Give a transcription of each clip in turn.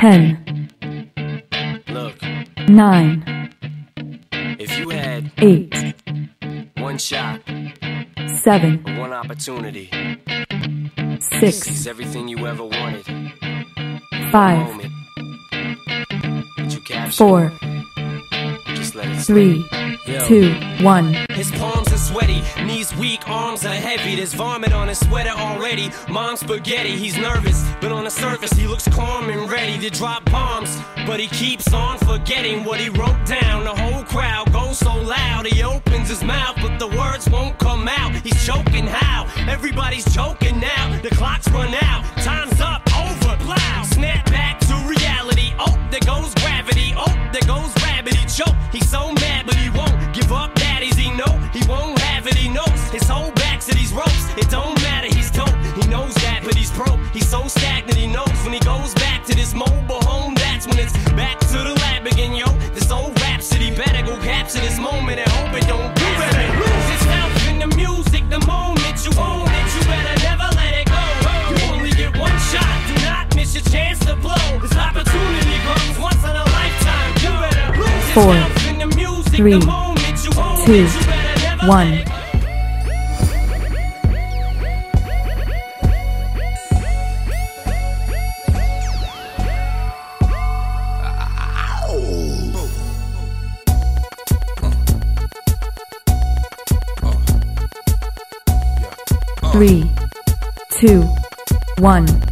10, Look, 9, if you had 8, one shot, 7, one opportunity, 6, seize everything you ever wanted. 5, Moment. That you captured. 4, Just let it 3, Yo. 2, 1. Sweaty, knees weak, arms are heavy. There's vomit on his sweater already. Mom's spaghetti, he's nervous, but on the surface he looks calm and ready to drop bombs. But he keeps on forgetting what he wrote down. The whole crowd goes so loud, he opens his mouth, but the words won't come out. He's choking how? Everybody's choking now. The clock's run out, time's up, over, plow. Snap back to reality. Oh, there goes gravity. Oh, there goes rabbit. He choke. He's so mad, but he won't give up. He's so stagnant. He knows when he goes back to this mobile home. That's when it's back to the lab again, yo. This old rhapsody better go capture this moment and hope it don't. You better lose yourself in the music the moment you own it. You better never let it go. You only get one shot. Do not miss your chance to blow. This opportunity comes once in a lifetime. You better lose Four, yourself in the music three, the moment you own two, it. Two, one.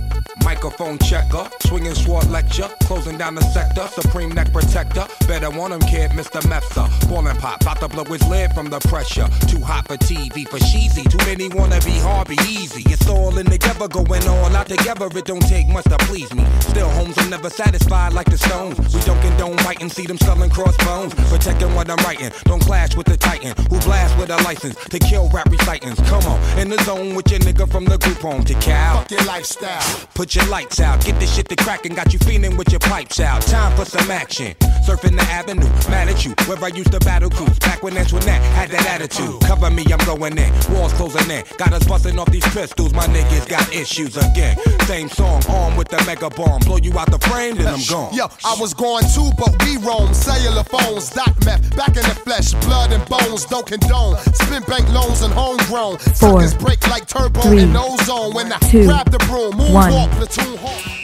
Microphone checker, swinging sword lecture, closing down the sector, supreme neck protector. Better want him, kid, Mr. Mepsa. Ballin' pop, about to blow his lid from the pressure. Too hot for TV, for cheesy. Too many wanna be hard, be easy. It's all in together, going all out together. It don't take much to please me. Still, homes are never satisfied like the Stones. We don't condone biting, see them selling crossbones. Protecting what I'm writing, don't clash with the Titan who blast with a license to kill rap recitants. Come on, in the zone with your nigga from the group home to Cal. Fuck your lifestyle. Put your lights out, get this shit to crackin', got you feeling with your pipes out. Time for some action. Surfing the avenue, mad at you, where I used to battle cruise. Back when that's when that had that attitude. Cover me, I'm going in. Walls closing in. Got us busting off these pistols, my niggas got issues again. Same song, armed with the mega bomb. Blow you out the frame, then I'm gone. Yo, I was going too, but we roam. Cellular phones, doc meth, back in the flesh, blood and bones, don't condone. Spin bank loans and homegrown. Four, Suckers break like turbo three, in ozone. When I two, grab the broom, one. moonwalk, platoon hawk.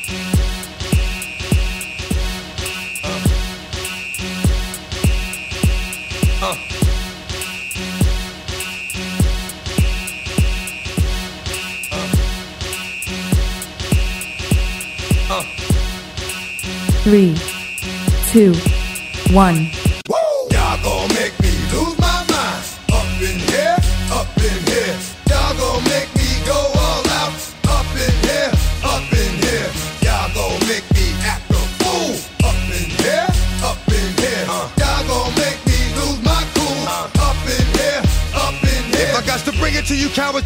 Three, two, one.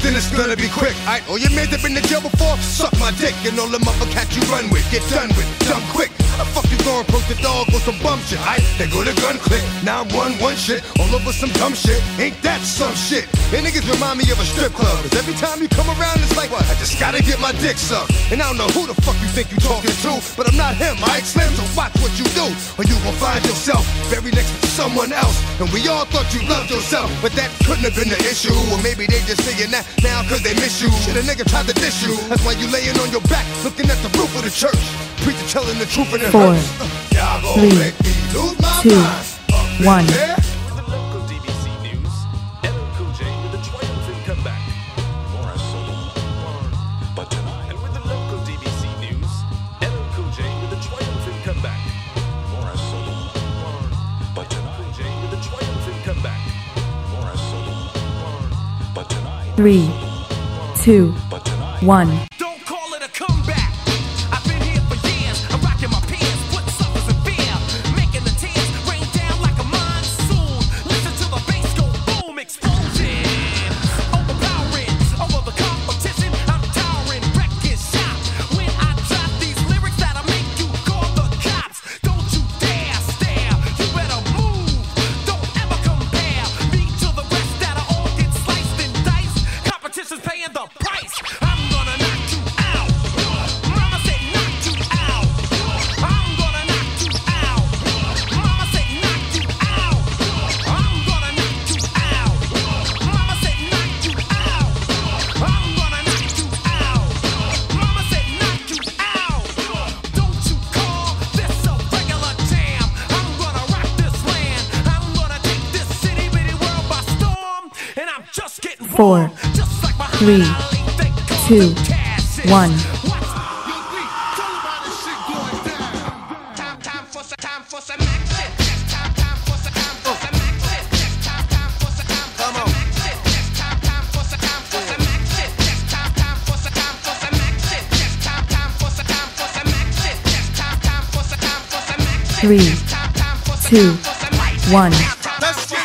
Then it's gonna be quick. Aight, all your mans have been to jail before, suck my dick. And all the motherfuckers you run with, get done with, dumb quick. The fuck you gonna the dog some bum shit? Aight, they go to gun click, now I'm one one shit, all over some dumb shit. Ain't that some shit? And niggas remind me of a strip club. Cause every time you come around, it's like, what? I just gotta get my dick sucked. And I don't know who the fuck you think you talking to, but I'm not him, Ike Slim, so watch what you do. Or you will find yourself very next to someone else. And we all thought you loved yourself, but that couldn't have been the issue. Or maybe they just saying that now cause they miss you. Shit, a nigga tried to diss you. That's why you laying on your back, looking at the roof of the church. Preacher telling the truth and it Four, hurts. Three, make me lose my two, in one. here. With the Four, three, two, one. Three, two, one. Let's get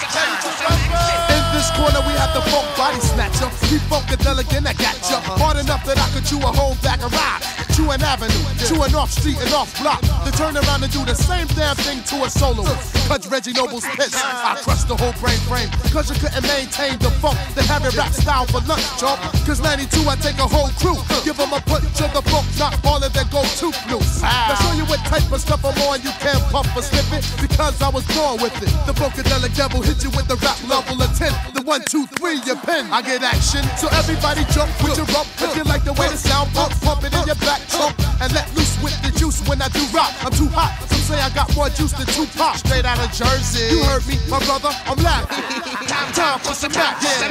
In this corner, we the funk body snatcher. Keep funkadelic and I got ya. Uh-huh. Hard enough that I could chew a whole bag of rock. Chew an avenue, chew an off street and off block. To turn around and do the same damn thing to a solo. Cause Reggie Noble's piss. I crushed the whole brain frame. Cause you couldn't maintain the funk. Then have it rap style for lunch, chump. Cause 92, I take a whole crew. Give them a punch to the funk, not all of their go to loose. Now show you what type of stuff I'm on. You can't pump or slip it because I was born with it. The funkadelic devil hit you with the rap level of 10. The one, two, three, your pen. I get action. So everybody jump with your rump. If you like the way the sound pump, pump it in your back trunk. And let loose with the juice when I do rock. I'm too hot. Some say I got more juice than two Tupac. Straight out of Jersey. You heard me, my brother. I'm laughing. Time for some Mac. Yeah.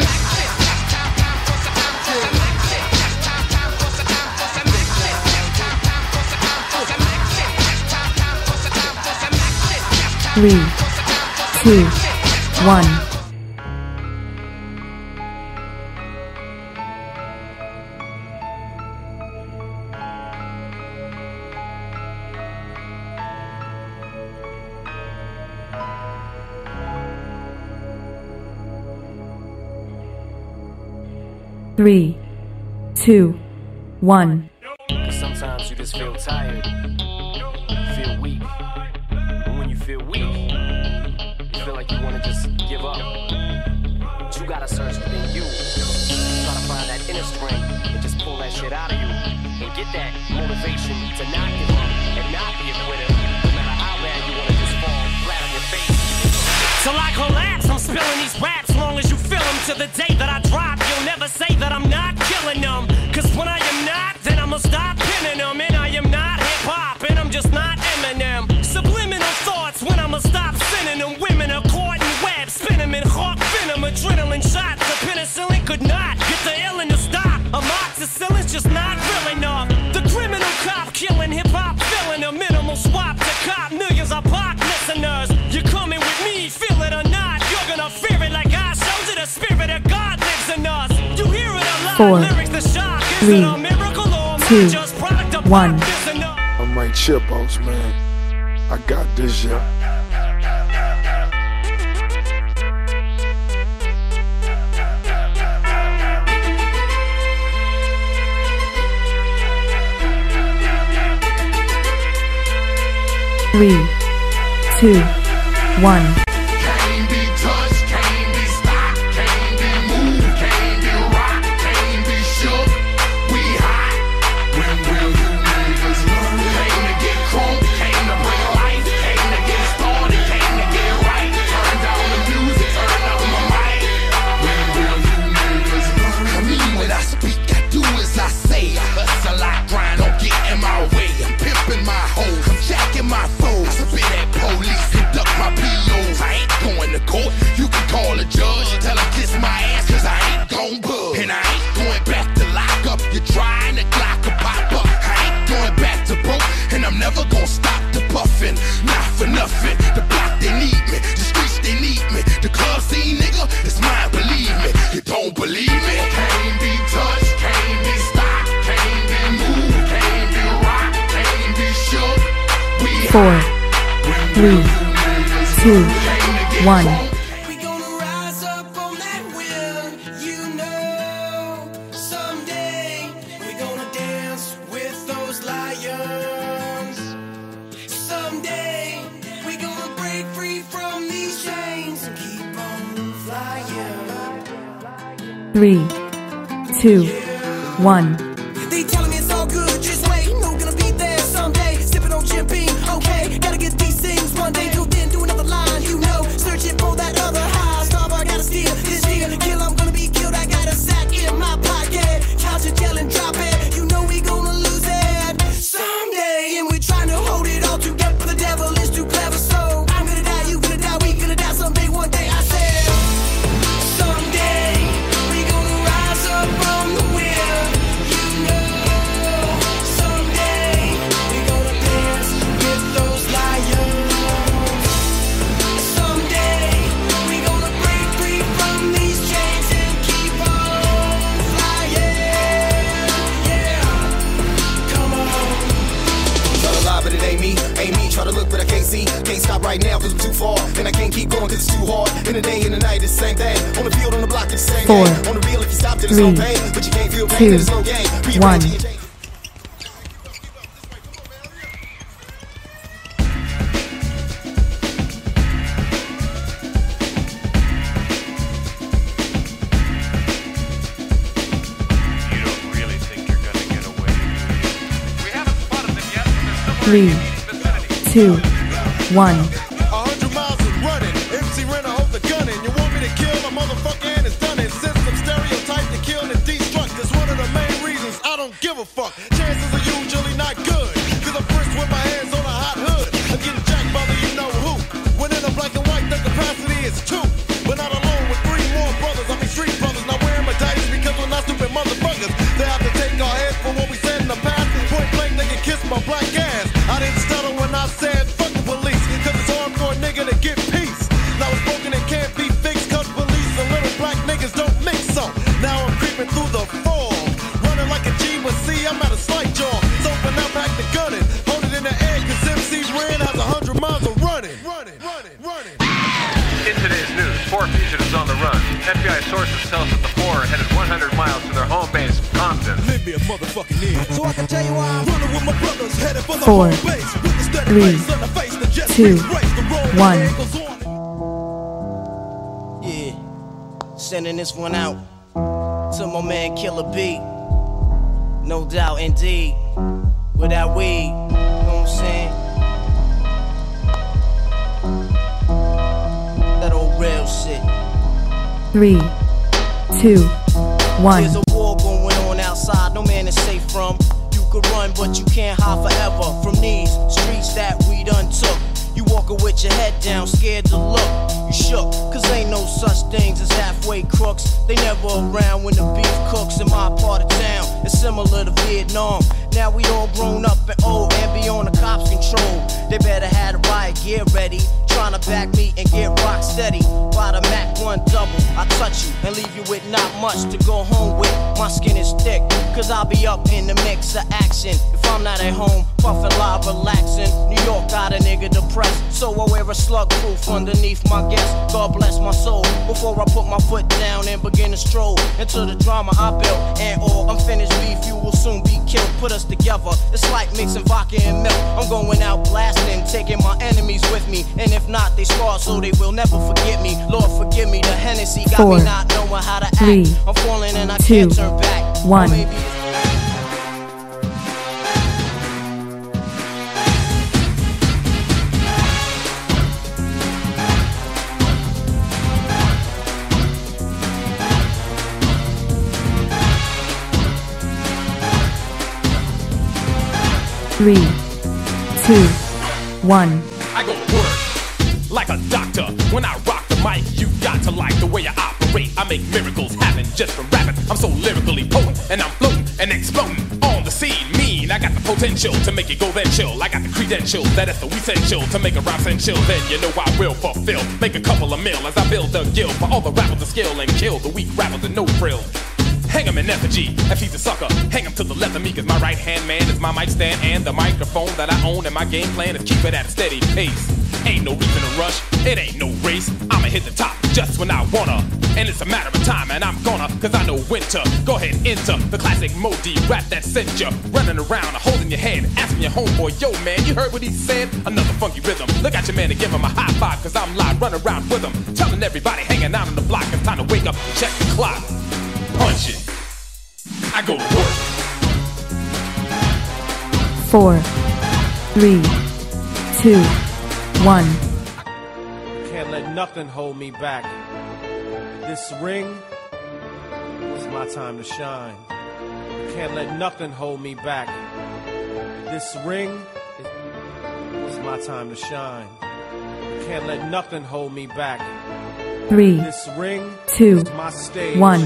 Three, two, one. Three, two, one. Cause sometimes you just feel tired. Feel weak. And when you feel weak, you feel like you wanna just give up. But you gotta search within you. Try to find that inner strength and just pull that shit out of you. And get that motivation to not give up and not be a quitter. No matter how bad you wanna just fall flat on your face. Till I collapse, I'm spilling these raps long as you feel them. To the day that I drop, Amoxicillin's just not real enough. The criminal cop killing hip hop, filling a minimal swap to cop millions of pop listeners. You're coming with me, feel it or not. You're gonna fear it like I showed you. The spirit of God lives in us. You hear it a lot. Four, Lyrics the shock. Is three, it a miracle or I two, just product of one. pop? Is enough? I'm right chip boss, man. I got this, yeah. Three, two, one. Keep on flying. Three, two, one. In the day and the night, it's the same thing. On the field, on the block, it's the same Four, game. On the real, if you stop, then it's no pain. But you can't feel pain, two, it's no game. Rearranging one. your change- You a fuck. Four, home base. With the steady three, face on the face, the jet two, streets race, the road one. ahead goes on. Yeah, sending this one out to my man Killer B. No doubt, indeed. With that weed, you know what I'm saying? That old real shit. Three, two, one. There's a war going on outside, no man is safe from. Could run, but you can't hide forever from these streets that we done took. You walking with your head down, scared to look. You shook, cause ain't no such things as halfway crooks. They never around when the beef cooks in my part of town. It's similar to Vietnam. Now we all grown up and old and be on the cops' control. They better have the riot gear ready. Trying to back me and get rock steady. By the Mac 1 double, I touch you and leave you with not much to go home with. My skin is thick, cause I'll be up in the mix of action. If I'm not at home, puffin' live, relaxing. New York got a nigga depressed, so I wear a slug proof underneath my guest. God bless my soul before I put my foot down and begin to stroll into the drama I built. And all unfinished beef, you will soon be killed. Put us together, it's like mixing vodka and milk. I'm going out blasting, taking my enemies with me. And if not, they scar so they will never forget me. Lord, forgive me, the Hennessy got Four, me not knowing how to act. I'm falling and I two, can't turn back. One. Three, two, one. I go work like a doctor. When I rock the mic, you got to like the way I operate. I make miracles happen just from rapping. I'm so lyrically potent, and I'm floating and exploding on the scene. Mean, I got the potential to make it go then chill. I got the credentials that is so essential to make a rhyme sensual. Then you know I will fulfill, make a couple of mil as I build a guild for all the rappers to skill and kill the weak rappers with no frills. Hang him in effigy, if he's a sucker. Hang him to the left of me, cause my right hand man is my mic stand and the microphone that I own. And my game plan is keep it at a steady pace. Ain't no reason to rush, it ain't no race. I'ma hit the top just when I wanna. And it's a matter of time, and I'm gonna, cause I know to. Go ahead, enter the classic Modi rap that sent you running around, holding your hand, asking your homeboy, yo man, you heard what he said? Another funky rhythm. Look at your man and give him a high five, cause I'm live, running around with him. Telling everybody hanging out on the block, it's time to wake up and check the clock. Punch it. I go to work. Four, three, two, one. Can't let nothing hold me back. This ring is my time to shine. Can't let nothing hold me back. This ring is, is my time to shine. Can't let nothing hold me back. Three, This ring two, is my stage. one.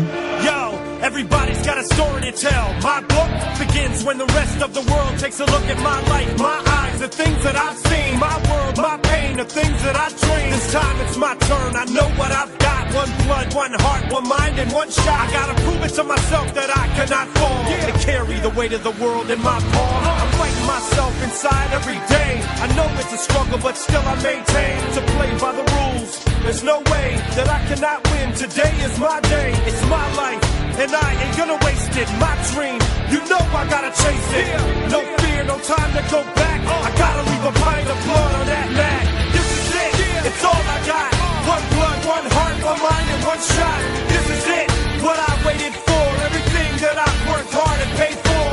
Yo, everybody's got a story to tell. My book begins when the rest of the world takes a look at my life, my eyes, the things that I've seen, my world, my pain, the things that I dream. This time it's my turn. I know what I've got. One blood, one heart, one mind, and one shot. I gotta prove it to myself that I cannot fall. To carry the weight of the world in my palm. Uh-huh. I'm fighting myself inside every day. I know it's a struggle, but still I maintain to play by the rules. There's no way that I cannot win. Today is my day, it's my life, and I ain't gonna waste it. My dream, you know I gotta chase it. No fear, no time to go back. I gotta leave a pint of blood on that mat. This is it, it's all I got. One blood, one heart, one mind, and one shot. This is it, what I waited for. Everything that I've worked hard and paid for.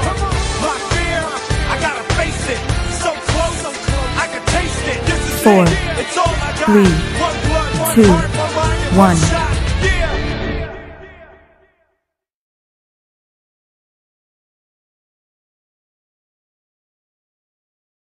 My fear, I gotta face it. So close, I can taste it. This is Four, it, it's all I got. three, One blood, one two, heart, one mind, and one one. shot.